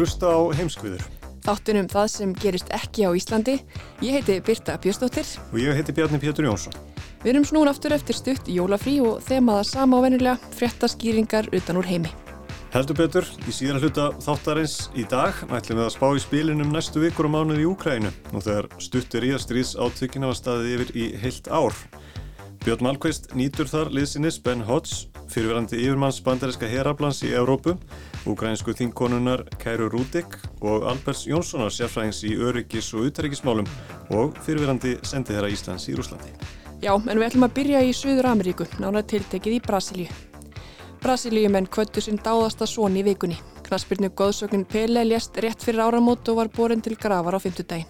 Að hlusta á heimskviður Þáttunum það sem gerist ekki á Íslandi. Ég heiti Birta Björnsdóttir. og ég heiti Bjarni Pétur Jónsson. Við erum snúin aftur eftir stutt í jólafrí og þemaða sama á venulega fréttaskýringar utan úr heimi. Heldur betur, í síðan hluta þáttarins í dag ætlum við að spá í spilinum næstu vikur og mánuð í Úkrænu nú þegar stuttir í að stríðs átökina var staðið yfir í heilt ár. Björn Malkvist nýtur þar liðsinnis Ben Hodge, fyrirverandi yfirmanns bandariska herablans í Evrópu, úkrænsku þingkonunar Kæru Rúdik og Alberts Jónssonar sérfræðings í öryggis og utarryggismálum og fyrirverandi sendiherra Íslands í Rúslandi. Já, en við ætlum að byrja í Suður Ameríku, nánar tiltekið í Brasilíu. Brasilíumenn kvöttu sinn dáðasta són í vikunni. Knaspirnu góðsögnin Pele lést rétt fyrir áramót og var borin til grafar á fymtudaginn.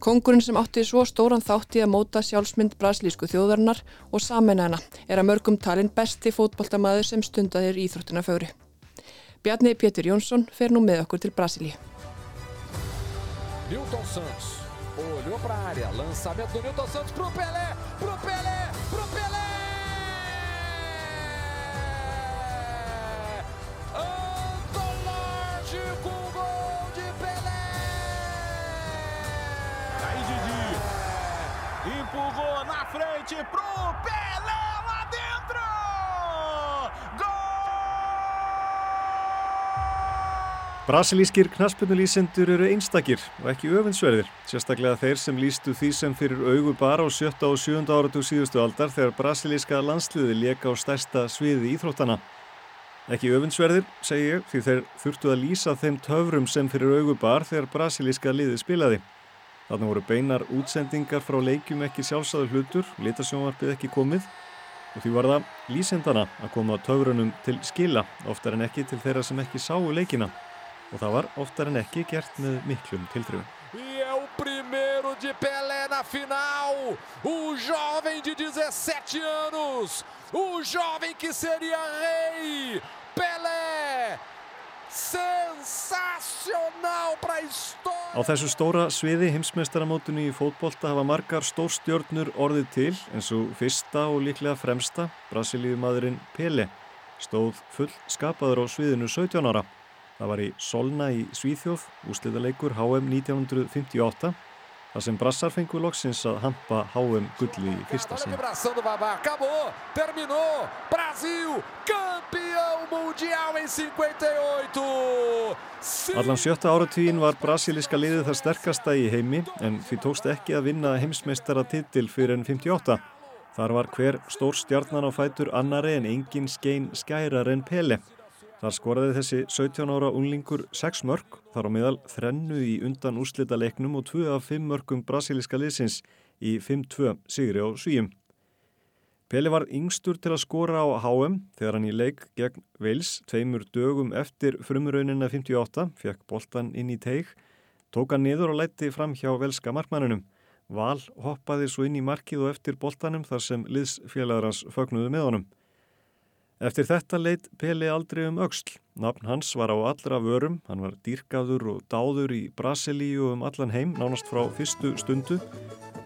Kongurinn sem átti svo stóran þátt í að móta sjálfsmynd brasilísku þjóðarinnar og samennana er að mörgum talin besti fótboltamaður sem stundaðir íþróttina fögru. Bjarni Pétur Jónsson fer nú með okkur til Brasilíu. Newton Santos olhou para a área, lançamento do Newton Santos pro Pelé, pro Pelé, pro Pelé! Antológico gol de Pelé! Aí Didi empurrou na frente pro Pelé Brasilískir knaspunulýsendur eru einstakir og ekki öfunnsverðir, sérstaklega þeir sem lýstu því sem fyrir augu bara á sjötta og sjönda áratug síðustu aldar þegar brasilíska landsliði leka á stærsta sviði íþróttana. Ekki öfunnsverðir, segi ég, því þeir þurftu að lýsa þeim töfrum sem fyrir augu bar þegar brasilíska liði spilaði. Þarna voru beinar útsendingar frá leikjum ekki sjálfsæður hlutur, litasjónvarpið ekki komið og því var það lýsendana að koma töfrunum til skila, oftar en ekki til þeirra sem ekki sáu leikina og það var oftar en ekki gert með miklum tilþrifum. E primeiro de Pelé na final. O jovem de 17 anos. O jovem que seria rei. Pelé. Sensacional para a história. Á þessu stóra sviði heimsmeistaramótunni í fótbolta hafa margar stórstjörnur orðið til eins og fyrsta og líklega fremsta Brasilíumadurinn Pele stóð full skapaður á sviðinu 17 ára. Það var í Solna í Svíþjóð, úsliðaleikur HM 1958, þar sem brassar fengu loksins að hampa HM gulli í fyrsta sinn. 58. Allan sjötta áratvíin var brasilíska liðið það sterkasta í heimi en því tókst ekki að vinna heimsmeistara titil fyrir enn 58. Þar var hver stór stjarnan á fætur annari en engin skein skærar en Pele. Þar skoraði þessi 17 ára unglingur 6 mörg, þar á meðal þrennu í undan úrslita leiknum og 2 af 5 mörgum brasilíska liðsins í 5-2 sigri á svíjum. Peli var yngstur til að skora á HM þegar hann í leik gegn Veils tveimur dögum eftir frumuraunina 58, fekk boltan inn í teig, tók hann niður og lætti fram hjá velska markmannunum. Val hoppaði svo inn í markið og eftir boltanum þar sem liðsfélagar hans fögnuðu með honum. Eftir þetta leitt Peli aldrei um öxl. Nafn hans var á allra vörum, hann var dýrkaður og dáður í Brasilíu um allan heim, nánast frá fyrstu stundu,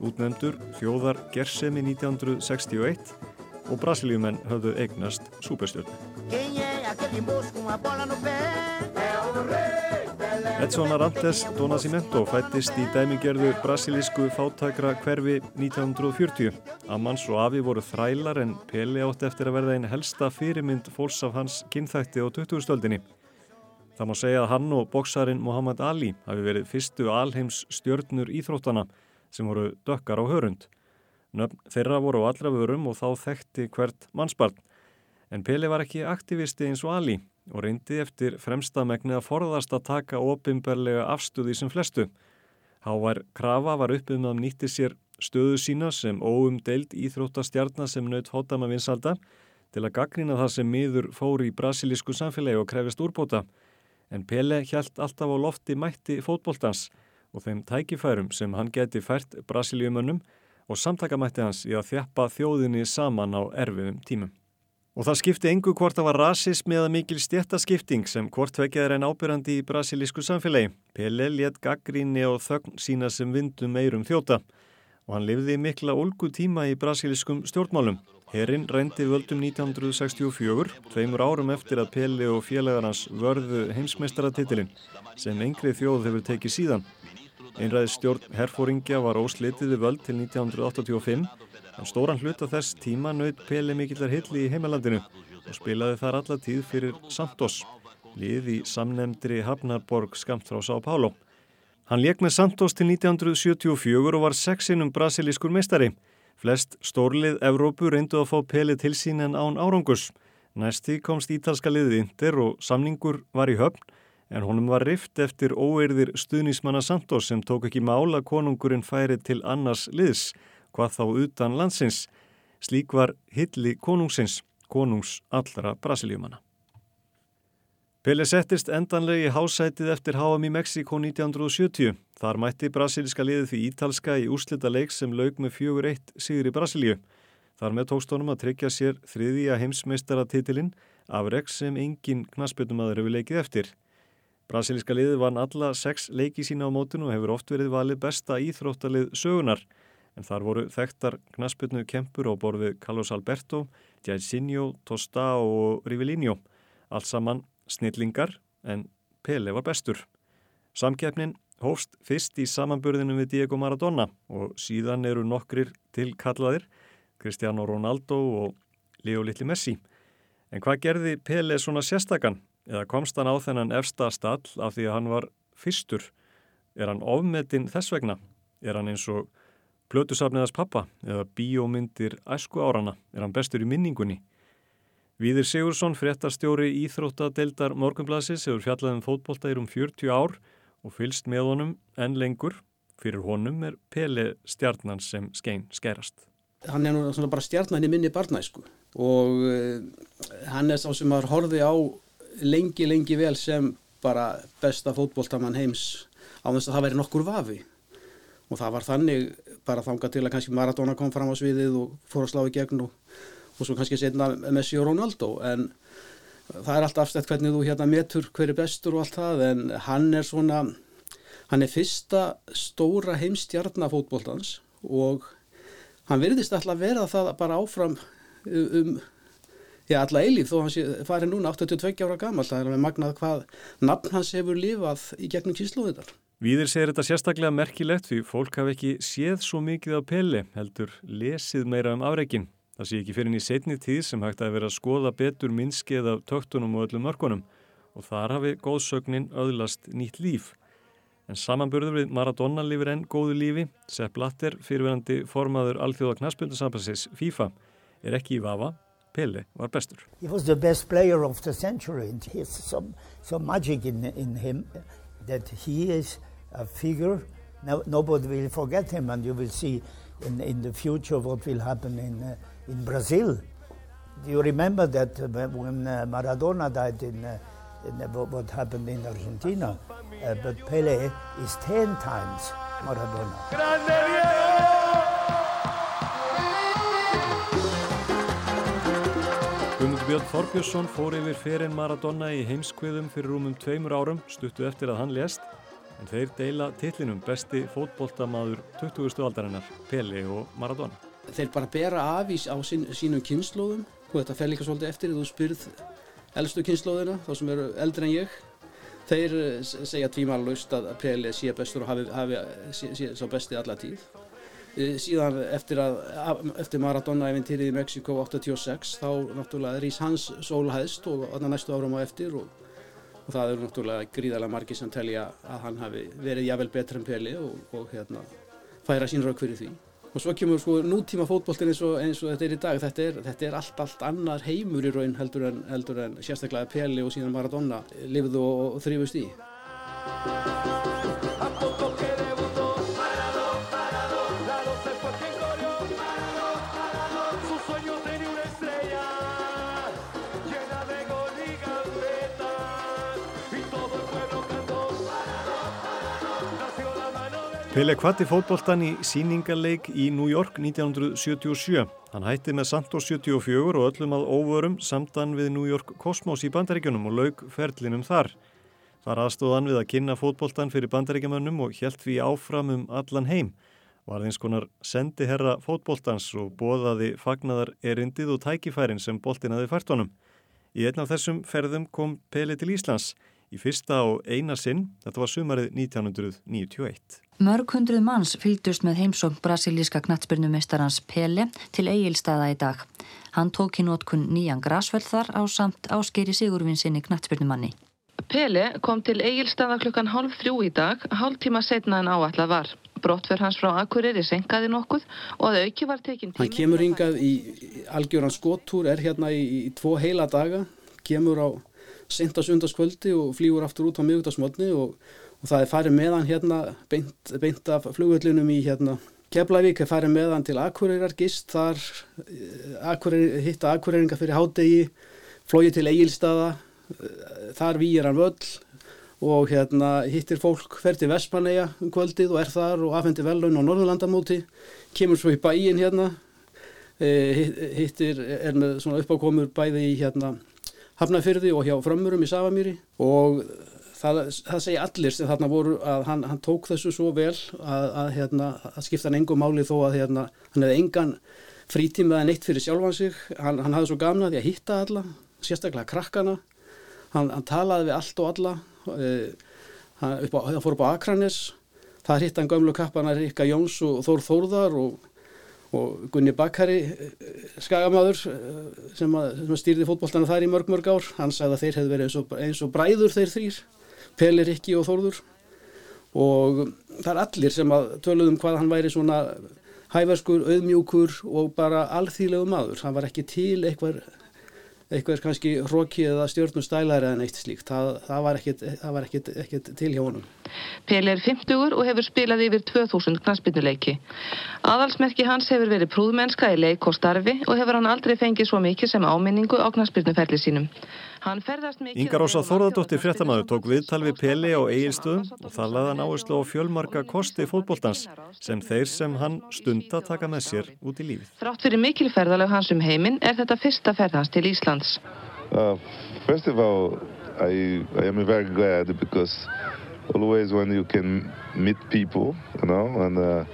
útnefndur þjóðar Gersemi 1961 og Brasilíumenn höfðu eignast súperstjörn. Edson Arantes do Nascimento fættist í dæmigerðu brasilísku fátækra hverfi 1940. Amans og Afi voru þrælar en Peli átti eftir að verða einn helsta fyrirmynd fólks af hans kynþætti á 2000-stöldinni. Það má segja að hann og boksarin Muhammad Ali hafi verið fyrstu alheims stjörnur íþróttana sem voru dökkar á hörund. Nöfn þeirra voru á allra vörum og þá þekkti hvert mannsbarn. En Pele var ekki aktivisti eins og Ali og reyndi eftir fremsta megni að forðast að taka opimberlega afstuði sem flestu. Hávar Krafa var uppið með að nýtti sér stöðu sína sem óumdeild íþróttastjarnar sem naut hótama vinsalda til að gaggrina það sem miður fóri í brasilísku samfélagi og krefist úrbóta. En Pele hjælt alltaf á lofti mætti fótbóltans og þeim tækifærum sem hann geti fært brasilíumönnum og samtakamætti hans í að þjappa þjóðinni saman á erfiðum tímum. Og það skipti engu hvort það var rasism eða mikil stjættaskipting sem hvort vekjaður en ábyrrandi í brasilísku samfélagi. Pele let gaggríni og þögn sína sem vindum meirum þjóta og hann lifði mikla olgu tíma í brasilískum stjórnmálum. Herinn reyndi völdum 1964, tveimur árum eftir að Pele og félagar hans vörðu heimsmeistaratitilinn sem engri þjóð hefur tekið síðan. Einræði stjórn herfóringja var óslitiði völd til 1985 en stóran hlut af þess tíma naut Pele mikillar hilli í heimalandinu og spilaði þar alla tíð fyrir Santos, lið í samnemndri Hafnarborg skamt frá Sá Pálo. Hann leik með Santos til 1974 og var sexinum brasilískur meistari. Flest stórlið Evrópu reyndu að fá Pele til sín en án árangus. Næsti komst ítalska liðið Inter og samningur var í höfn en honum var rift eftir óeirðir stuðnismanna Santos sem tók ekki mála konungurinn færi til annars liðs, hvað þá utan landsins. Slík var hilli konungsins, konungs allra brasilíumanna. Pele settist endanlegi hásætið eftir HM í Mexiko 1970. Þar mætti brasilíska liðið því ítalska í úrslita leik sem laug með fjögur eitt sigur í Brasilíu. Þar með tókst honum að tryggja sér þriðja heimsmeistaratitilinn afreg sem engin knaspjötumadur hefur leikið eftir. Brasilíska liðið vann alla sex leiki sína á mótun og hefur oft verið valið besta íþróttalið sögunar en þar voru þekktar knaspjötnu kempur á borfið Carlos Alberto, Jairzinho, Tostao og Rivellino. Allt saman snillingar en Pele var bestur. Samkeppnin hófst fyrst í samanburðinu við Diego Maradona og síðan eru nokkrir tilkallaðir, Cristiano Ronaldo og Leo Little Messi. En hvað gerði Pele svona sérstakann? Eða komst hann á þennan efsta stall af því að hann var fyrstur? Er hann ofmetinn þess vegna? Er hann eins og Plötusafniðas pappa eða bíómyndir æsku árana? Er hann bestur í minningunni? Víðir Sigursson, fréttastjóri Íþróttadeildar Morgunblassis, hefur fjallað um fótboltæðir um 40 ár og fylst með honum en lengur. Fyrir honum er Pele stjarnan sem skein skærast. Hann er nú bara stjarnan í minni barnæsku og uh, hann er sá sem har horfið á lengi, lengi vel sem bara besta fótboltamann heims á þess að það veri nokkur vafi. Og það var þannig bara þanga til að kannski Maradona kom fram á sviðið og fór að slá í gegn og og svo kannski setna Messi og Ronaldo. En það er allt afstætt hvernig þú hérna metur hver er bestur og allt það en hann er svona hann er fyrsta stóra heimstjarnafótbóltans og hann virðist alltaf vera það bara áfram um já alla eilíf þó hann fari núna 82 ára gammal það er alveg magnað hvað nafn hans hefur lifað í gegnum kyslóðunar Víðir segir þetta sérstaklega merkilegt því fólk hafi ekki séð svo mikið á peli heldur lesið meira um afreikin Það sé ekki fyrir inn í setni tíð sem hægt að vera að skoða betur minnskið af töktunum og öllum mörkunum og þar hafi góðsögnin öðlast nýtt líf. En samanburður við Maradona lifir enn góðu lífi, Sepp Blatter, fyrirverandi formaður alþjóða knaspjöndasambassins FIFA, er ekki í vafa, Pele var bestur. He was the best player of the century and he has some, some magic in, in him that he is a figure, no, nobody will forget him and you will see in, in the future what will happen in uh, in Brazil. Do you remember that when Maradona died in, in what happened in Argentina? Uh, but Pele is 10 times Maradona. Björn Þorbjörnsson fór yfir ferinn Maradona í heimskviðum fyrir rúmum tveimur árum, stuttu eftir að hann lést, en þeir deila tillinum besti fótboltamaður 20. aldarinnar, Pele og Maradona. Þeir bara bera afís á sín, sínum kynnslóðum. Og þetta fer líka svolítið eftir þú spyrð eldstu kynnslóðina þá sem eru eldri en ég. Þeir segja tvímarlaust að Pele sé bestur og hafi, hafi sé, sé svo besti alla tíð. Síðan eftir, að, eftir Maradona-eventýrið í Mexiko 86 þá náttúrulega rýs hans sólhæðst og næstu árum á eftir og, og það eru náttúrulega gríðarlega margir sem telja að hann hafi verið jável betur en Peli og, og hérna, færa sín rauk fyrir því. Og svo kemur sko nútíma fótboltin eins eins og þetta er í dag, þetta er, þetta er allt, allt annar heimur í raun heldur en, heldur en sérstaklega Peli og síðan Maradona lifðu og, og þrýfust í. Pele kvatti fótboltan í síningarleik í New York 1977. Hann hætti með Santos 74 og öllum að óvörum samtan við New York Cosmos í bandaríkjunum og laug ferlinum þar. Þar aðstóðan við að kynna fótboltan fyrir bandaríkjamönnum og helt því áfram um allan heim. Var þeins konar sendi herra fótboltans og bóðaði fagnadar erindið og tækifærin sem boltin aði fært honum. Í einn af þessum ferðum kom Pele til Íslands í fyrsta og eina sinn, þetta var sumarið 1991. Mörg hundruð manns fylgdust með heimsókn brasilíska knatsbyrnumestarans Pele til eigilstaða í dag. Hann tók í nótkun nýjan grasveld þar á samt áskeri Sigurvinsinni knatsbyrnumanni. Pele kom til eigilstaða klukkan hálf þrjú í dag, hálf tíma setna en áallar var. Brottverð hans frá Akureyri senkaði nokkuð og að auki var tekinn tími... Hann kemur hingað í algjöran skóttúr, er hérna í, í tvo heila daga, kemur á senta sundarskvöldi og flýgur aftur út á miðugdagsmotni og og það er farið meðan hérna beint, beint af flugvöldunum í hérna Keflavík er farið meðan til Akureyrar gist þar eh, Akureyri, hitta Akureyringa fyrir hádegi flóið til Egilstaða eh, þar výir hann völl og hérna hittir fólk fer til Vestmanneia um kvöldið og er þar og afhendir velun á Norðurlandamóti kemur svo í bæin hérna eh, hittir, er með svona uppákomur bæði í hérna Hafnafyrði og hjá Frömmurum í Savamýri og það, það segja allir sem þarna voru að hann, hann tók þessu svo vel að, að, hérna, að skipta hann engum máli þó að hérna, hann hefði engan frítíma eða neitt fyrir sjálfan sig. Hann, hann hafði svo gamna því að hitta alla sérstaklega krakkana. Hann, hann talaði við allt og alla hann, á, hann fór upp á Akranes það hitt hann gömlu kappana Rikka Jóns og Þór Þórðar og og Gunni Bakkari eh, skagamáður eh, sem, sem stýrði fótbolltana þar í mörg mörg ár hann sagði að þeir hefði verið eins og, eins og bræður þeir þrýr Peli Rikki og Þórður. Og það er allir sem að töluðum hvað hann væri svona hæverskur, auðmjúkur og bara alþýlegu maður, hann var ekki til eitthvað eitthvað kannski hróki eða stjórnum stælæri eða neitt slíkt. Það, það var ekkert til hjá honum. Peli er 50 og hefur spilað yfir 2000 knastbyrnuleiki. Aðalsmerki hans hefur verið prúðmennska í leik og starfi og hefur hann aldrei fengið svo mikið sem áminningu á knastbyrnuferli sínum. Ingar Ósa Þóraðdóttir fréttamaður tók viðtal við Peli á eiginstöðum og það laði hann áherslu á fjölmarka kosti fótbóltans sem þeir sem hann stunda taka með sér út í lífið. Þrátt fyrir mikil ferðaleg hans um heiminn er þetta fyrsta ferðans til Íslands. Uh, first of all, I, I am very glad because always when you can meet people, you know, and uh,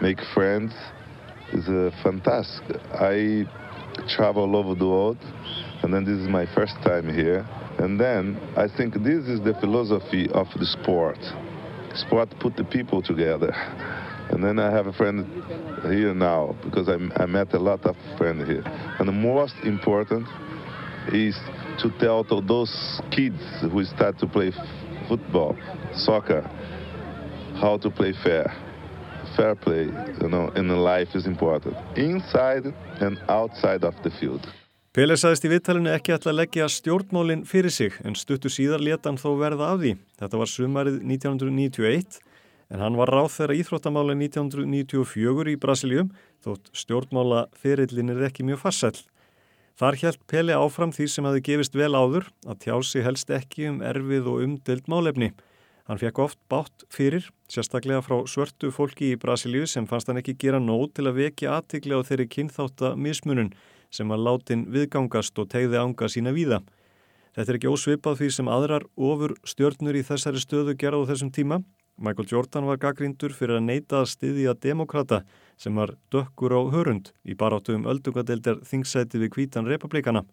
make friends is uh, fantastic. I travel all over the world. And then this is my first time here. And then I think this is the philosophy of the sport. Sport put the people together. And then I have a friend here now because I, I met a lot of friends here. And the most important is to tell to those kids who start to play football, soccer, how to play fair. Fair play, you know, in life is important, inside and outside of the field. Pele saðist í vittalinu ekki ætla að leggja stjórnmálinn fyrir sig en stuttu síðar leta hann þó verða af því. Þetta var sumarið 1991 en hann var ráð þeirra íþróttamálinn 1994 í Brasilium þótt stjórnmála fyrirlin er ekki mjög farsæl. Þar hjælt Pele áfram því sem hafi gefist vel áður að tjási helst ekki um erfið og umdelt málefni. Hann fekk oft bátt fyrir, sérstaklega frá svörtu fólki í Brasilíu sem fannst hann ekki gera nóg til að vekja aðtikli á þeirri kynþáta mismunum sem var látin viðgangast og tegði ánga sína víða. Þetta er ekki ósvipað því sem aðrar ofur stjórnur í þessari stöðu gerðu þessum tíma. Michael Jordan var gaggrindur fyrir að neyta að styðja demokrata sem var dökkur á hörund í baráttu um öldungadeildar þingsæti við kvítan republikana.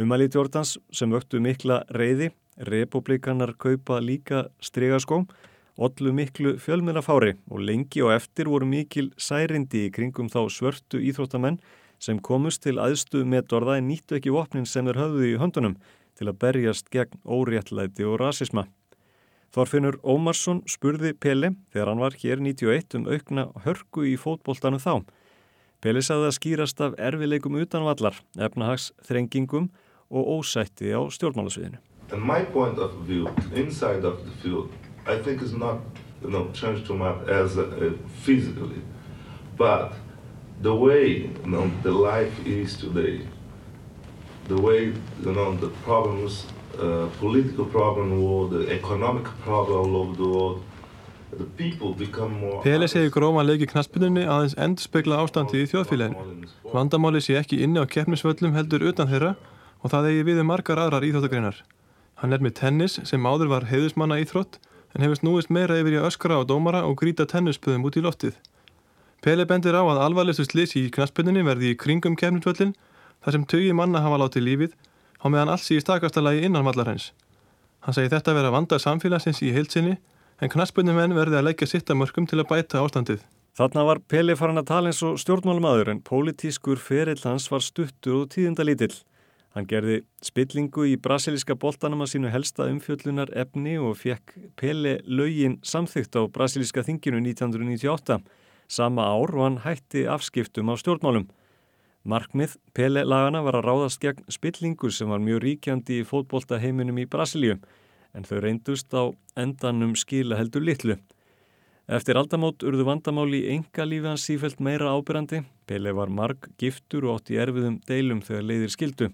Umæli Jordans sem vöktu mikla reyði, republikanar kaupa líka stregaskóm, ollu miklu fjölmennafári og lengi og eftir voru mikil særindi í kringum þá svörtu íþróttamenn sem komust til aðstu með dorða en nýttu ekki vopnin sem þeir höfðu í höndunum til að berjast gegn óréttlæti og rasisma. Þorfinnur Ómarsson spurði Pele þegar hann var hér 91 um aukna hörku í fótboltanu þá. Pele sagði að skýrast af erfileikum utanvallar, efnahags, þrengingum og ósætti á stjórnmálasviðinu. And my point of view, inside of the field, I think is not, you know, changed too much as uh, physically, but the way, you know, the life is today, the way, you know, the problems, uh, political problem or the economic problem all over the world, the people become more... Pele segir gróman leiki knaspinunni aðeins endur spekla ástandið í þjóðfélaginu. Vandamáli sé ekki inni á keppnisvöllum heldur utan þeirra og það eigi við um margar aðrar íþróttagreinar. Hann er með tennis sem áður var heiðusmanna íþrótt en hefur snúist meira yfir í öskra á dómara og gríta tennisspöðum út í loftið. Pele bendir á að alvarlestu slisi í knaspinunni verði í kringum keppnisvöllin þar sem tögi manna hafa látið lífið á meðan alls í stakastalagi innan vallarhæns. Hann segi þetta vera vanda samfélagsins í heilsinni en knaspunni menn verði að leggja sitt að mörgum til að bæta ástandið. Þarna var Peli farin að tala eins og stjórnmálumæður en pólitískur ferill hans var stuttur og tíðindalítill. Hann gerði spillingu í brasilíska boltanum að sínu helsta umfjöllunar efni og fekk Peli laugin samþygt á brasilíska þinginu 1998. Sama ár og hann hætti afskiptum á stjórnmálum. Markmið Pele lagana var að ráðast gegn spillingu sem var mjög ríkjandi í fótboltaheiminum í Brasilíu en þau reyndust á endanum skila heldur litlu. Eftir aldamót urðu vandamáli í enga lífi hans sífælt meira ábyrrandi. Pele var marg giftur og átt í erfiðum deilum þegar leiðir skildu.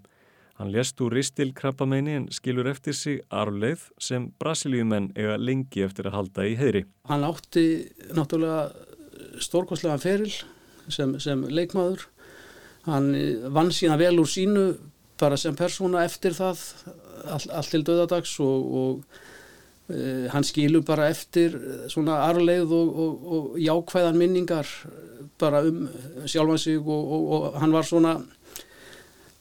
Hann lést úr ristil krabbameini en skilur eftir sig arleið sem brasilíumenn eiga lengi eftir að halda í heyri. Hann átti náttúrulega stórkostlega feril sem, sem leikmaður. Hann vann sína vel úr sínu bara sem persóna eftir það all, allt til döðadags og, og uh, hann skilur bara eftir svona arleið og, og, og jákvæðan minningar bara um sjálfan sig og hann var svona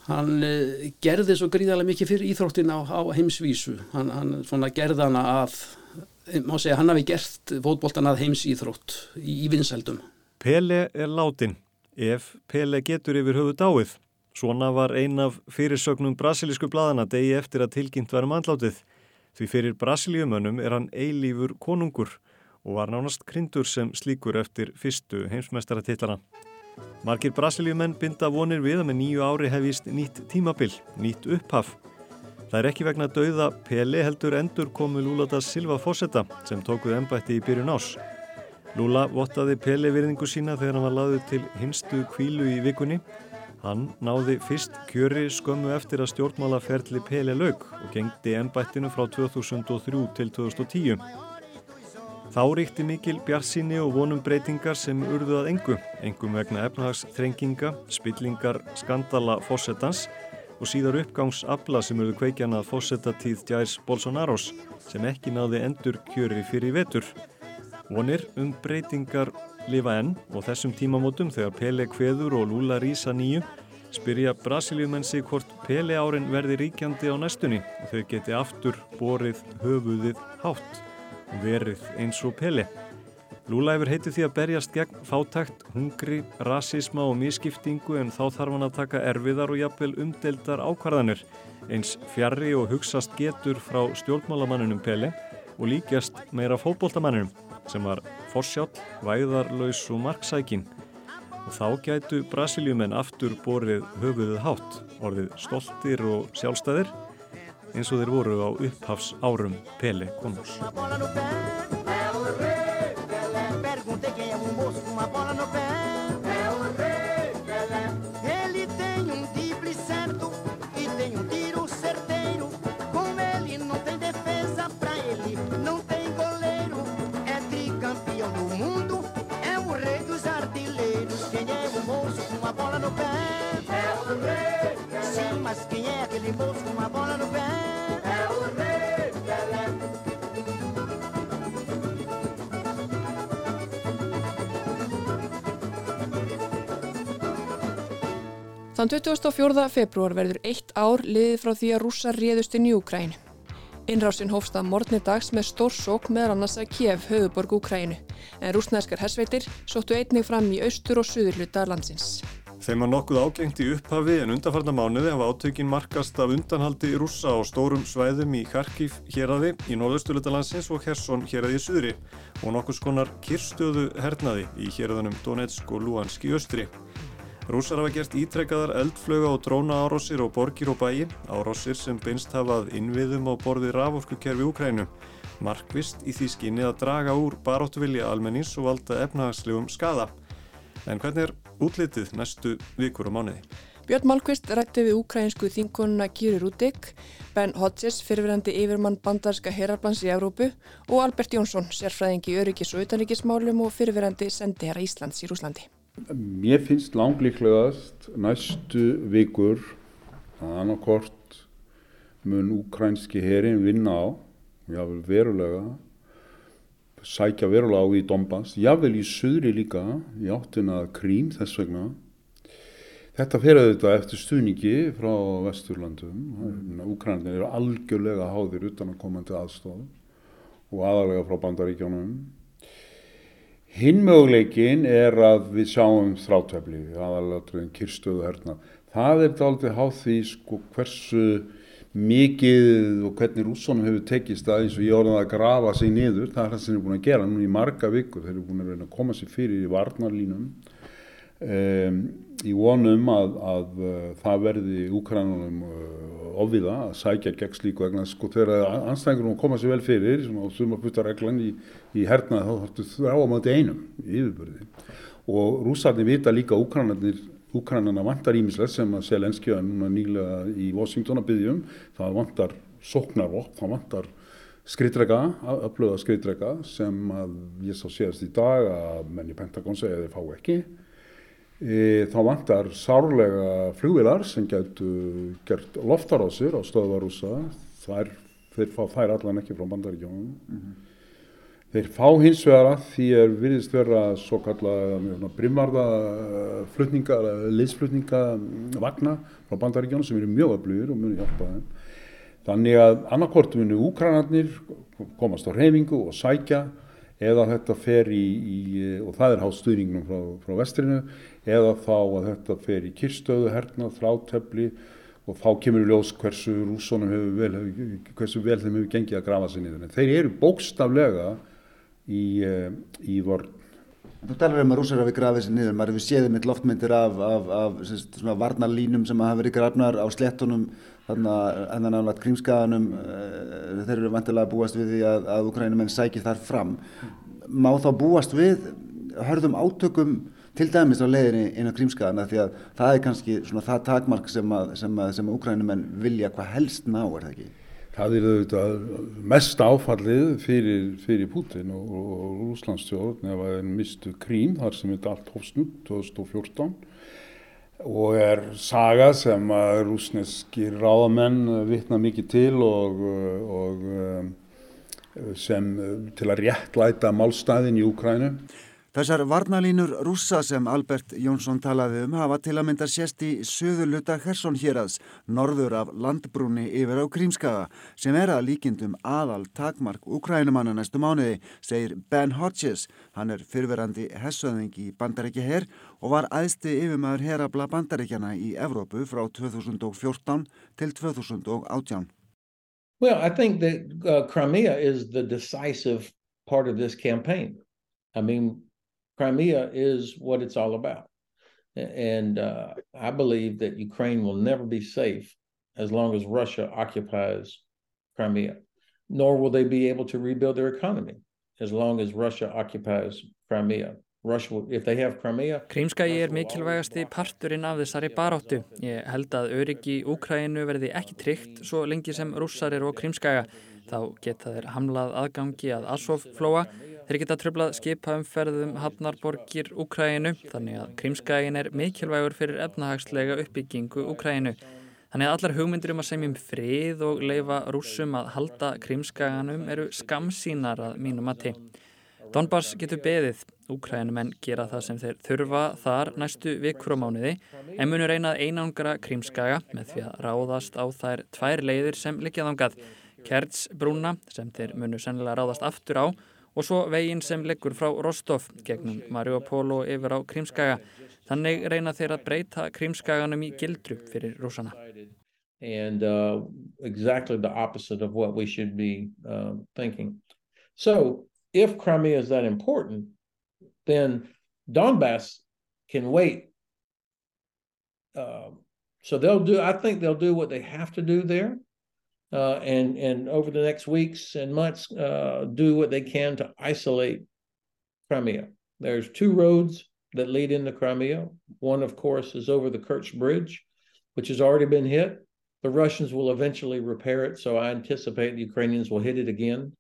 hann uh, gerði svo gríðarlega mikið fyrir íþróttin á, á heimsvísu hann, hann svona gerði hana að má segja hann hafi gert fótboltan að heimsíþrótt í, í vinsældum Pele er látin ef Pele getur yfir höfu dáið Svona var ein af fyrirsögnum brasilísku bladana degi eftir að tilkynnt varum andlátið. Því fyrir brasilíumönnum er hann eilífur konungur og var nánast krindur sem slíkur eftir fyrstu heimsmestaratillana. Markir brasilíumenn binda vonir við að með nýju ári hefist nýtt tímabil, nýtt upphaf. Það er ekki vegna dauða Peli heldur endur komu Lula da Silva Fossetta sem tókuð ennbætti í byrjun ás. Lula vottaði Peli virðingu sína þegar hann var laðið til hinstu kvílu í vikunni Hann náði fyrst kjöri skömmu eftir að stjórnmálaferli Pele laug og gengdi ennbættinu frá 2003 til 2010. Þá ríkti mikil bjarsinni og vonum breytingar sem urðu að engu, engum vegna efnahagsþrenginga, spillingar, skandala fósettans og síðar uppgangsabla sem urðu kveikjana fósettatíð Jærs Bolsonaros sem ekki náði endur kjöri fyrir vetur. Vonir um breytingar lifa enn og þessum tímamótum þegar Pele kveður og Lula rýsa nýju spyrja Brasiliumenn sig hvort Pele árin verði ríkjandi á næstunni og þau geti aftur borið höfuðið hátt verið eins og Pele. Lula hefur heitið því að berjast gegn fátækt, hungri, rasisma og mískiptingu en þá þarf hann að taka erfiðar og jafnvel umdeldar ákvarðanir. Eins fjarrri og hugsast getur frá stjórnmálamanninum Pele og líkjast meira fótbóltamanninum sem var forsjátt, væðarlaus og marksækin. Og þá gætu Brasiljumenn aftur borið höfuðuð hátt, orðið stoltir og sjálfstæðir eins og þeir voru á upphafs árum Pele Konús. Þann 24. februar verður eitt ár liðið frá því að rússar réðust inn í Úkrænu. Innrásin hófst að morgni dags með stór sók meðal annars að Kiev höfuborg Úkrænu en rúsnæðskar hersveitir sóttu einnig fram í austur og suðurluta landsins. Þeim var nokkuð ágengt í upphafi en undanfarnar mánuði hafa átökin markast af undanhaldi rússa á stórum svæðum í Kharkiv héradi í norðaustulutalansins og Kherson héradi í suðri og nokkus konar kyrstöðu hernaði í héradanum Donetsk og Luhansk í östri. Rússar hafa gert ítrekkaðar eldflöga og dróna árósir og borgir og bæi, árósir sem beinst hafað innviðum á borði raforkukerfi Úkrænu, markvist í því skinni að draga úr baróttuvilja almennins og valda efnahagslegum skada. En hvernig er útlitið næstu vikur og mánuði? Björn Málkvist rætti við ukrainsku þingununa Kýri Rúdik, Ben Hodges, fyrirverandi yfirmann bandarska herarplans í Európu og Albert Jónsson, sérfræðingi öryggis og utanryggismálum og fyrirverandi sendiherra Íslands í Rúslandi. Mér finnst langlíklegast næstu vikur að annarkort mun ukrainski herin vinna á, jável verulega, sækja verulega á í Donbass, jável í söðri líka, í áttina Krím þess vegna. Þetta fer auðvitað eftir stuðningi frá Vesturlandum. Úkrænir eru algjörlega háðir utan að koma til aðstof og aðalega frá bandaríkjónum. Hinn möguleikin er að við sjáum þrátefli, aðalega kyrstöðu herna. Það er aldrei háð því sko, hversu mikið og hvernig rússonum hefur tekist að eins og ég orðið að grafa sig niður, það er það sem þeir eru búin að gera núna í marga vikur, þeir eru búin að reyna að koma sér fyrir í varnarlínum. Um, í vonum að, að uh, það verði úkrænunum uh, ofviða að sækja gegn slíku vegna sko þegar anstæðingur koma sér vel fyrir og sumarputtareglan í, í hernaði þá þarfstu þrá á máti einum í yfirbörði og rússarnir vita líka úkrænarnir Úkrænana vantar ímislega sem að Selenski að núna nýlega í Washington að byggjum. Það vantar sóknarvokk, það vantar skriðdrega, öflöða skriðdrega sem að ég sá séðast í dag að menn í Pentagon segja þeir fá ekki. Þá vantar sárlega flugvilar sem getur gert loftarásir á stöðvarúsa. Þeir fá þær allan ekki frá bandaríkjónum. Mm -hmm. Þeir fá hins vegar að því er virðist vera svo kalla brimvarða flutninga, liðsflutninga vagna frá bandaríkjónu sem eru mjög öflugir og muni hjálpa þeim. Þannig að annarkort muni úkrænarnir komast á reyfingu og sækja eða þetta fer í, í og það er hátt stuðningnum frá, frá vestrinu, eða þá að þetta fer í kyrstöðu, hernað, þrátefli og þá kemur í ljós hversu rússonum hefur vel, hversu vel þeim hefur gengið að grafa sér niður. En þeir eru bókstaflega í, eh, í vorn. Þú talar um að rúsar hafi grafið sér niður, maður hefur séðið mitt loftmyndir af, af, af svona varnarlínum sem hafa verið grafnar á slettunum þannig að náttúrulega krímskaðanum eh, þeir eru vantilega búast við því að, að Ukrænumenn sækir þar fram má þá búast við hörðum átökum til dæmis á leiðinni inn á krímskaðana því að það er kannski svona það takmark sem að, sem að, sem að Ukrænumenn vilja hvað helst ná, er það ekki? Það er auðvitað mest áfallið fyrir, fyrir Putin og, og Rúslandsstjórn ef að þeir mistu Krím þar sem þetta allt hófsnum 2014 og er saga sem að rúsneski ráðamenn vittna mikið til og, og sem til að réttlæta málstæðin í Úkrænu. Þessar varnalínur rússa sem Albert Jónsson talaði um hafa til að mynda sérst í söðuluta Hersson hérads, norður af landbrúni yfir á Krímskaga, sem er að líkindum aðal takmark Ukrænumanna næstu mánuði, segir Ben Hodges. Hann er fyrverandi hessöðing í Bandaríkja herr og var aðsti yfirmaður herabla Bandaríkjana í Evrópu frá 2014 til 2018. Well, I think that uh, Crimea is the decisive part of this campaign. I mean, Crimea is what it's all about. And uh, I believe that Ukraine will never be safe as long as Russia occupies Crimea, nor will they be able to rebuild their economy as long as Russia occupies Crimea. Krímskagi er mikilvægasti parturinn af þessari baráttu. Ég held að öryggi Úkrænu verði ekki tryggt svo lengi sem rússar eru á Krímskaga. Þá geta þeir hamlað aðgangi að Asoflóa Þeir geta tröflað skipaumferðum hafnarborgir Úkræinu þannig að Krímskægin er mikilvægur fyrir efnahagslega uppbyggingu Úkræinu. Þannig að allar hugmyndir um að semjum frið og leifa rúsum að halda Krímskæganum eru skamsínar að mínum mati. Donbass getur beðið. Úkrænumenn gera það sem þeir þurfa þar næstu vikur og mánuði en munur einað einangra Krímskæga með því að ráðast á þær tvær leiðir sem likjaðangað. Kerts brúna sem þeir munu sennilega ráðast aftur á og svo veginn sem leggur frá Rostov gegnum Mariupol og yfir á Krímskaga. Þannig reyna þeir að breyta krímskaganum í gildru fyrir rúsana. And uh, exactly the opposite of what we should be uh, thinking. So if Crimea is that important, then Donbass can wait. Uh, so they'll do, I think they'll do what they have to do there. Uh, and, and over the next weeks and months, uh, do what they can to isolate Crimea. There's two roads that lead into Crimea. One, of course, is over the Kerch Bridge, which has already been hit. The Russians will eventually repair it, so I anticipate the Ukrainians will hit it again.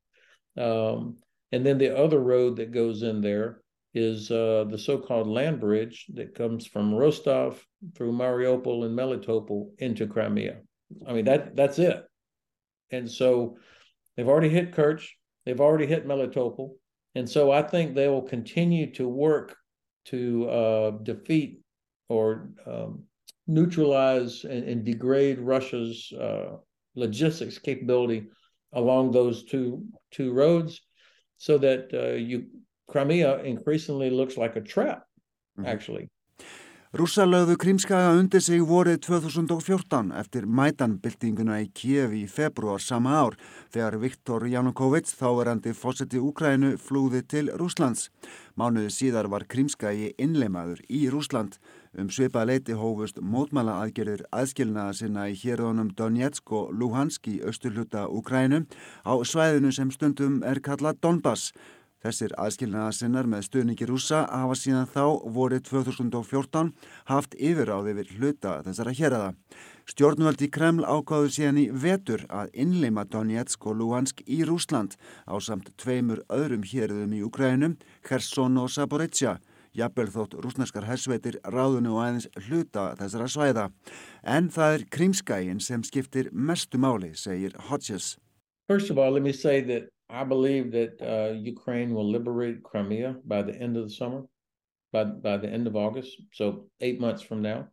Um, and then the other road that goes in there is uh, the so-called land bridge that comes from Rostov through Mariupol and Melitopol into Crimea. I mean that that's it. And so they've already hit Kerch, they've already hit Melitopol, and so I think they will continue to work to uh, defeat or um, neutralize and, and, degrade Russia's uh, logistics capability along those two two roads, so that uh, you Crimea increasingly looks like a trap, mm -hmm. actually. Rússa lögðu Krímskaga undir sig vorið 2014 eftir mætanbyltinguna í Kiev í februar sama ár þegar Viktor Janukovic, þáverandi fósetti Úkrænu, flúði til Rúslands. Mánuði síðar var Krímskagi innleimaður í Rúsland. Um svipað leiti hófust mótmæla aðgerðir aðskilnaða sinna í hérðunum Donetsk og Luhansk í austurluta Úkrænu á svæðinu sem stundum er kallað Donbass. Þessir aðskilnaðarsinnar með stuðningi rúsa hafa síðan þá vorið 2014 haft yfiráði við hluta þessara hérada. Stjórnvöldi Kreml ákváður síðan í vetur að innleima Donetsk og Luhansk í Rúsland á samt tveimur öðrum hérðum í Ukrænum, Kherson og Saporizia. Jafnvel þótt rúsneskar hersveitir ráðunu og aðeins hluta þessara svæða. En það er krímskægin sem skiptir mestu máli, segir Hodges. First of all, let me say that I believe that uh, Ukraine will liberate Crimea by the end of the summer, by by the end of August, so eight months from now.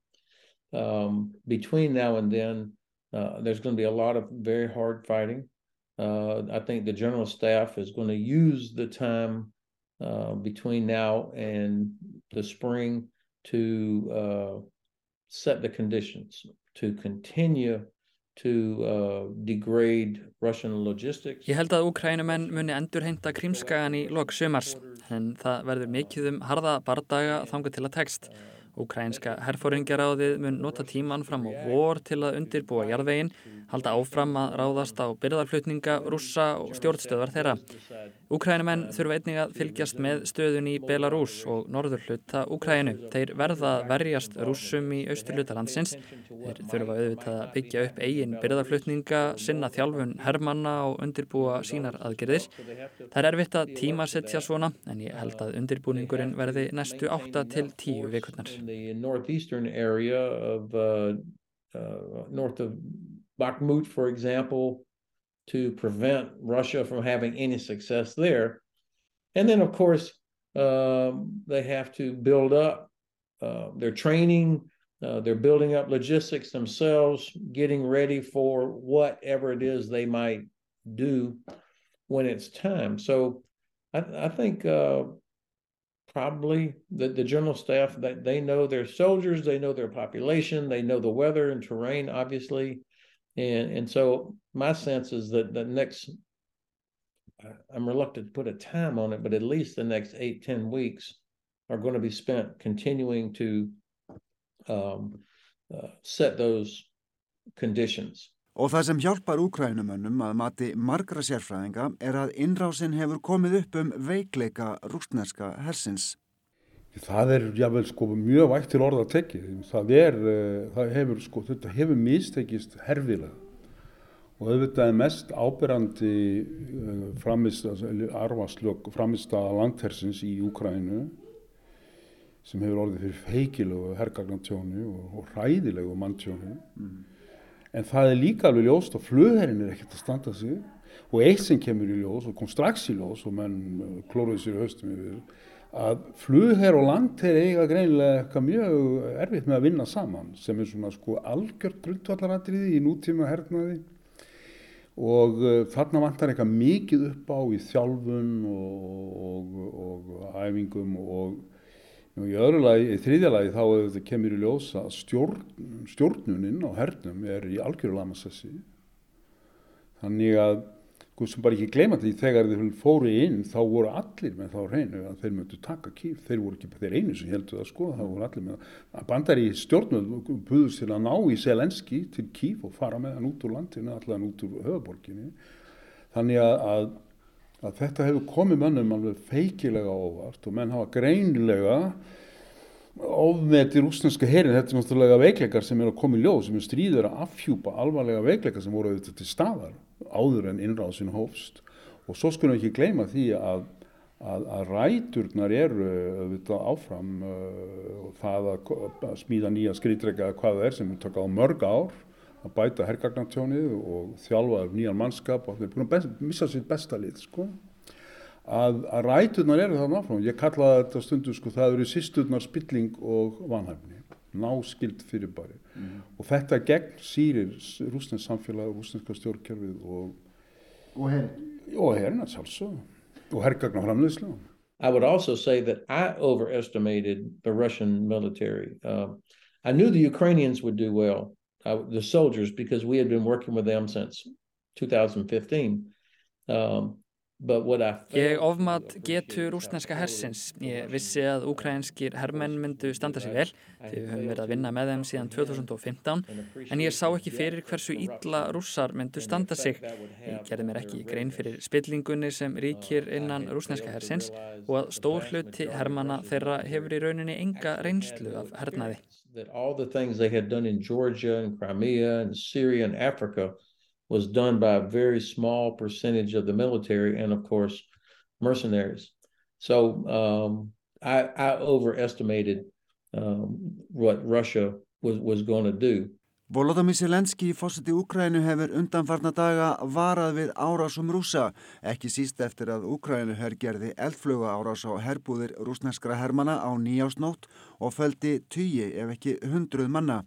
Um, between now and then, uh, there's going to be a lot of very hard fighting. Uh, I think the general staff is going to use the time uh, between now and the spring to uh, set the conditions to continue to uh. Ég held að Úkrænumenn muni endurheinta krímskagan í lok sumars en það verður mikið um harða bardaga þanga til að tekst. Úkrænska herfóringjaráðið mun nota tíman fram á vor til að undirbúa jarðveginn, halda áfram að ráðast á byrðarflutninga, rússa og stjórnstöðar þeirra. Úkrænumenn þurfa einnig að fylgjast með stöðun í Belarus og norður hluta Úkrænu. Þeir verða verjast rússum í austurluta landsins. Þeir þurfa auðvitað að byggja upp eigin byrðarflutninga, sinna þjálfun hermanna og undirbúa sínar aðgerðir. Það er erfitt að tímasetja svona en ég held að undirbúningurinn verði næstu 8 til 10 vikurnar. The northeastern area of uh, uh, north of Bakhmut, for example, to prevent Russia from having any success there. And then, of course, um, they have to build up uh, their training, uh, they're building up logistics themselves, getting ready for whatever it is they might do when it's time. So I, I think uh, probably the, the general staff that they know their soldiers, they know their population, they know the weather and terrain, obviously. And and so my sense is that the next I'm reluctant to put a time on it, but at least the next eight, ten weeks are going to be spent continuing to um, uh, set those conditions. Og það sem hjálpar úkrænumönnum að mati margra sérfræðinga er að innrásin hefur komið upp um veikleika rústneska hersins. Það er jável sko mjög vægt til orða að tekja. Það, er, uh, það hefur sko, þetta hefur mistekist herfilega og auðvitað er mest ábyrrandi uh, eh, framistaða langtersins í Úkrænu sem hefur orðið fyrir feikilegu hergagnantjónu og, og ræðilegu manntjónu. Mm en það er líka alveg ljóst og flugherrin er ekkert að standa sig og eitt sem kemur í ljós og kom strax í ljós og menn uh, klóruði sér höstum yfir að flugherr og landherr eiga greinilega eitthvað mjög erfitt með að vinna saman sem er svona sko algjört grundvallaratriði í nútíma hernaði og uh, þarna vantar eitthvað mikið upp á í þjálfun og, og, og æfingum og Og í öðru lagi, í þriðja lagi þá kemur í ljósa að stjórn, stjórnuninn á hernum er í algjörðu lamassessi. Þannig að Guð sem bara ekki gleyma því þegar þeir fóru inn þá voru allir með þá reynu að þeir möttu taka kýf, þeir voru ekki þeir einu sem heldur það sko, það voru allir með að bandar í stjórnum buðust til að ná í Selenski til kýf og fara með hann út úr landinu, allar út úr höfuborginni þannig að, að, þetta hefur komið mönnum alveg feikilega óvart og menn hafa greinilega ofmeti rúsneska herin, þetta er náttúrulega veikleikar sem er að koma í ljóð, sem er stríður að afhjúpa alvarlega veikleikar sem voru auðvitað til staðar áður en innráðsinn hófst. Og svo skulum við ekki gleyma því að, að, að ræturnar eru auðvitað áfram uh, það að, að smíða nýja skrýtreika hvað það er sem við taka á mörg ár að bæta herrgagnartjónið og þjálfa nýjan mannskap og þeir búin að missa sitt besta lið sko að, að rætunar eru það náfram. Ég kallaði þetta stundu sko það eru sýsturnar spilling og vanhæfni, náskild fyrirbæri mm. og þetta gegn sýrir rúsnens samfélag, rúsneska stjórnkjörfið og og og herrin og herrgagna framleiðslu. I would also say that I overestimated the Russian military. Um, I knew the Ukrainians would do well, uh, the soldiers, because we had been working with them since 2015. Um, Ég ofmat getur rúsneska hersins. Ég vissi að ukrainskir herrmenn myndu standa sig vel því við höfum verið að vinna með þeim síðan 2015 en ég sá ekki fyrir hversu ítla rússar myndu standa sig. Ég gerði mér ekki grein fyrir spillingunni sem ríkir innan rúsneska hersins og að stór hluti herrmanna þeirra hefur í rauninni enga reynslu af hernaði. All the things they had done in Georgia and Crimea and Syria and Africa was done by a very small percentage of the military and, of course, mercenaries. So um, I, I, overestimated um, what Russia was, was going to do. Volodymyr Zelenski, fósiti Úkrænu, hefur undanfarna daga varað við árásum rúsa, ekki síst eftir að Úkrænu herrgerði eldfluga árás á herbúðir rúsneskra hermana á nýjásnótt og földi tugi ef ekki hundruð manna.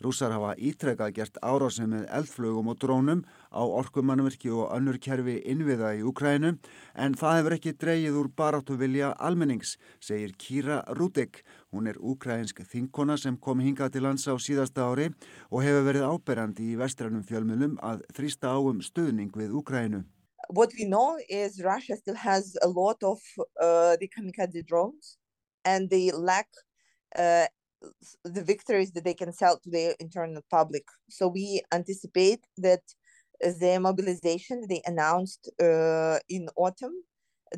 Rússar hafa ítrekað gert árásum með eldflögum og drónum á orkumannverki og önnur kerfi innviða í Ukrænu en það hefur ekki dreyið úr baráttu vilja almennings, segir Kira Rudek. Hún er ukrænsk þinkona sem kom hingað til lands á síðasta ári og hefur verið áberandi í vestrænum fjölmunum að þrýsta áum stöðning við Ukrænu. What we know is Russia still has a lot of uh, the kamikaze drones and they lack uh, the victories that they can sell to the internal public. So we anticipate that the mobilization they announced uh, in autumn,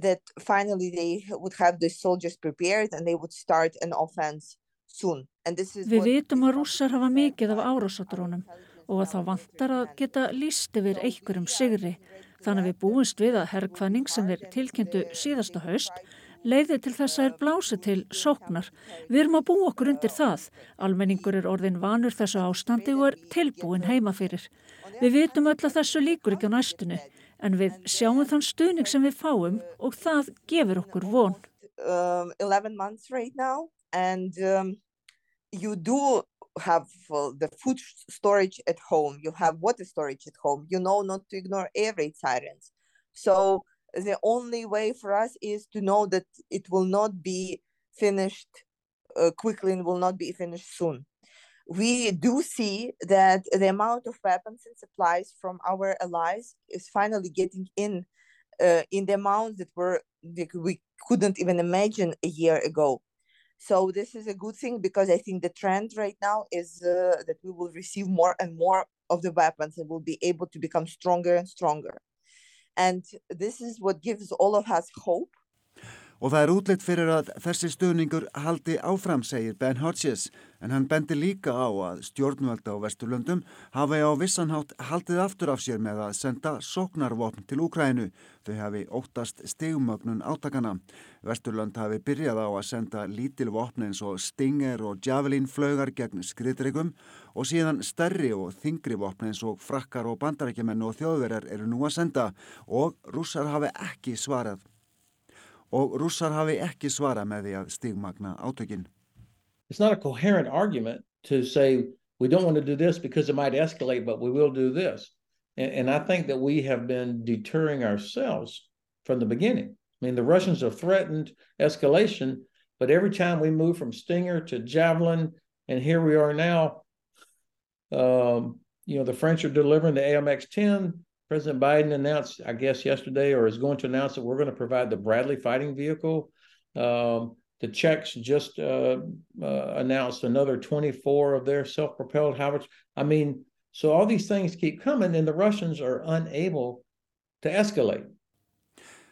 that finally they would have the soldiers prepared and they would start an offense soon. Við vitum að rússar hafa mikið af árásadrónum og að það vantar að geta líst yfir einhverjum sigri. Þannig að við búumst við að herrkvæning sem við tilkynntu síðasta haust leiði til þess að er blási til sóknar. Við erum að bú okkur undir það. Almenningur er orðin vanur þessu ástandi og er tilbúin heima fyrir. Við vitum öll að þessu líkur ekki á næstunni, en við sjáum þann stuðning sem við fáum og það gefur okkur von. Um, 11 months right now and um, you do have uh, the food storage at home, you have water storage at home, you know not to ignore air raid sirens. So the only way for us is to know that it will not be finished uh, quickly and will not be finished soon. We do see that the amount of weapons and supplies from our allies is finally getting in uh, in the amounts that were we couldn't even imagine a year ago. So this is a good thing because I think the trend right now is uh, that we will receive more and more of the weapons and will be able to become stronger and stronger. and this is what gives all of us hope. Og það er útlitt fyrir að þessi stuðningur haldi áfram, segir Ben Hodges, en hann bendi líka á að stjórnvölda á Vesturlöndum hafi á vissanhátt haldið aftur af sér með að senda sóknarvopn til Úkrænu. Þau hafi óttast stigmögnun átakana. Vesturlönd hafi byrjað á að senda lítil vopn eins og Stinger og Javelin flögar gegn skriðdregum og síðan stærri og þingri vopn eins og frakkar og bandarækjumenn og þjóðverjar eru nú að senda og rússar hafi ekki svarað og rússar hafi ekki svara með því að stigmagna átökin. It's not a coherent argument to say we don't want to do this because it might escalate but we will do this. And, and I think that we have been deterring ourselves from the beginning. I mean the Russians have threatened escalation But every time we move from Stinger to Javelin, and here we are now, um, you know, the French are delivering the AMX 10. President Biden announced, I guess, yesterday, or is going to announce that we're going to provide the Bradley fighting vehicle. Um, the Czechs just uh, uh, announced another 24 of their self propelled howitzers. I mean, so all these things keep coming, and the Russians are unable to escalate.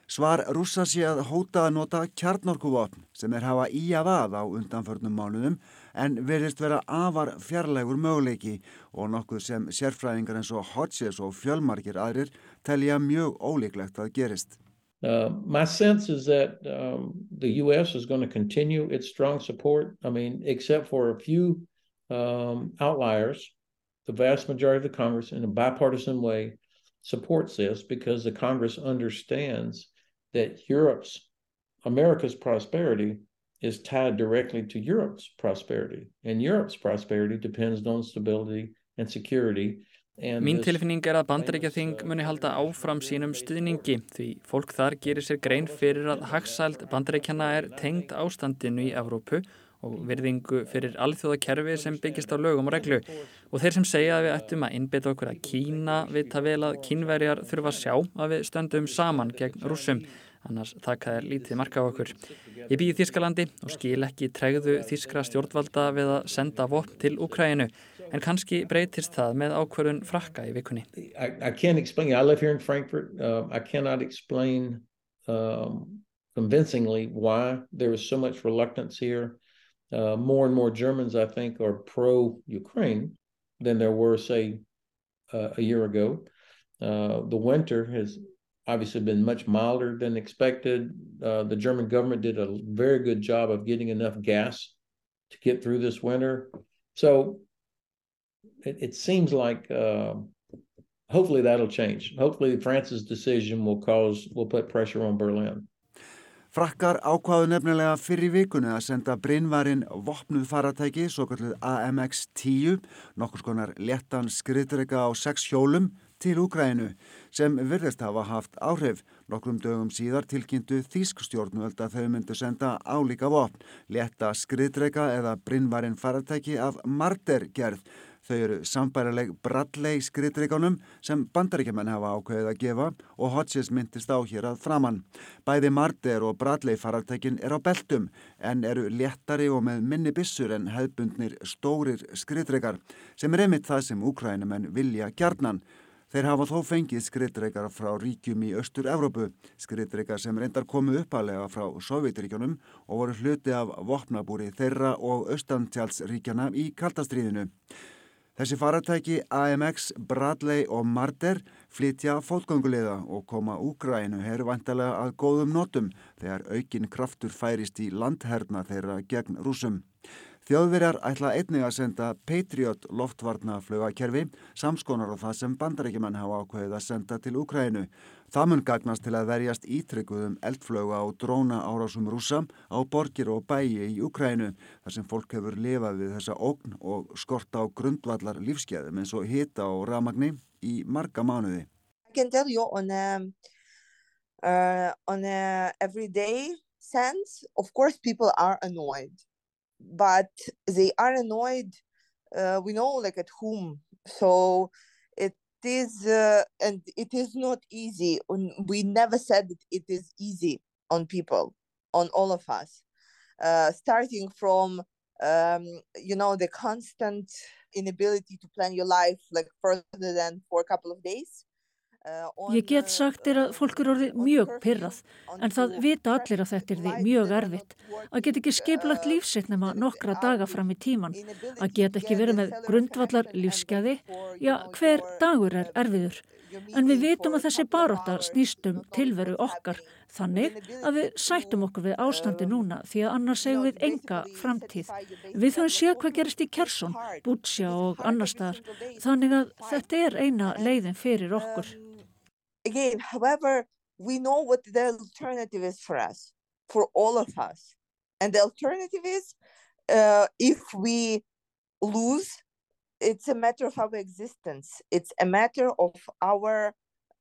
Svar rússa sé að hóta að nota kjarnorkuvopn sem er hafa í að að á undanförnum mánuðum en verðist vera afar fjarlægur möguleiki og nokkuð sem sérfræðingar eins og Hodges og fjölmarkir aðrir telja mjög ólíklegt að gerist. Uh, my sense is that um, the U.S. is going to continue its strong support. I mean, except for a few um, outliers, the vast majority of the Congress, in a bipartisan way, supports this because the Congress understands that Europe's, America's prosperity is tied directly to Europe's prosperity. And Europe's prosperity depends on stability and security. Mín tilfinning er að bandaríkjaþing muni halda áfram sínum stuðningi því fólk þar gerir sér grein fyrir að hagsæld bandaríkjana er tengd ástandinu í Evrópu og virðingu fyrir alþjóðakerfi sem byggist á lögum og reglu og þeir sem segja að við ættum að innbytta okkur að Kína vita vel að kínverjar þurfa að sjá að við stöndum saman gegn rúsum annars taka þær lítið marka á okkur. Ég býði Þískalandi og skil ekki tregðu Þískra stjórnvalda við að senda vopn til Úkræinu en kannski breytist það með ákverðun frakka í vikunni. I, I can't explain, I live here in Frankfurt, uh, I cannot explain um, convincingly why there is so much reluctance here. Uh, more and more Germans, I think, are pro-Ukraine than there were, say, uh, a year ago. Uh, the winter has obviously been much milder than expected. Uh, the German government did a very good job of getting enough gas to get through this winter. So it, it seems like uh, hopefully that'll change. Hopefully France's decision will cause, will put pressure on Berlin. Frakkar ákvaðu nefnilega fyrir vikunni að senda brinnvarinn vopnuð faratæki, svo kallið AMX-10, nokkur skonar léttan skriðdreika á sex hjólum til Úgrænu sem virðist hafa haft áhrif. Nokkrum dögum síðar tilkynntu Þýskstjórnvöld að þau myndu senda álíka vopn, létta skriðdreika eða brinnvarinn faratæki af mardergerð Þau eru sambærileg Bradley skriðdreikanum sem bandaríkjumenn hafa ákveðið að gefa og Hodges myndist á hér að framann. Bæði Marder og Bradley farartækin er á beltum en eru léttari og með minni bissur en hefðbundnir stórir skriðdreikar sem er einmitt það sem úkrænumenn vilja gjarnan. Þeir hafa þó fengið skriðdreikar frá ríkjum í Östur-Evrópu, skriðdreikar sem reyndar komu uppalega frá Sovjetríkjunum og voru hluti af vopnabúri þeirra og austantjálsríkjana í kaldastriðinu. Þessi faratæki AMX, Bradley og Marder flytja fótgönguleiða og koma Úgrænu herrvæntalega að góðum notum þegar aukin kraftur færist í landherna þeirra gegn rúsum. Þjóðverjar ætla einnig að senda Patriot loftvarnaflögakerfi samskonar á það sem bandarækjumann hafa ákveðið að senda til Úgrænu. Það mun gagnast til að verjast ítryggum eldflöga og dróna árásum rúsa á borgir og bæi í Ukrænu þar sem fólk hefur lifað við þessa ógn og skorta á grundvallar lífskeðum eins og hita og ramagni í marga mánuði. I can tell you on a, uh, on a everyday sense, of course people are annoyed, but they are annoyed, uh, we know like at whom, so it is uh, and it is not easy we never said that it is easy on people on all of us. Uh, starting from um, you know the constant inability to plan your life like further than for a couple of days Ég get sagt er að fólk eru orðið mjög pyrrað en það vita allir að þetta er því mjög erfitt. Að get ekki skeiplagt lífsitt nema nokkra daga fram í tíman. Að get ekki verið með grundvallar lífskeði. Já, hver dagur er erfiður. En við vitum að þessi baróta snýstum tilveru okkar þannig að við sættum okkur við ástandi núna því að annars segum við enga framtíð. Við höfum séð hvað gerist í Kersson, Bútsja og annar staðar. Þannig að þetta er eina leiðin fyrir okkur. Again, however, we know what the alternative is for us, for all of us. And the alternative is uh, if we lose, it's a matter of our existence. It's a matter of our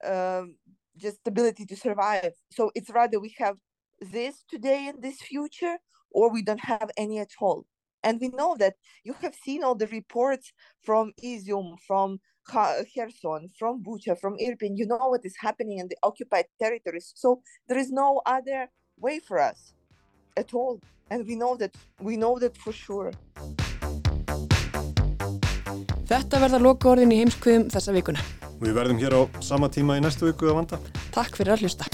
um, just ability to survive. So it's rather we have this today and this future, or we don't have any at all. And we know that you have seen all the reports from Izium, from Kherson, from Bucha, from Irpin. You know what is happening in the occupied territories. So there is no other way for us at all. And we know that, we know that for sure. Þetta verða loka orðin í heimskviðum þessa vikuna. Við verðum hér á sama tíma í næstu viku að vanda. Takk fyrir að hlusta.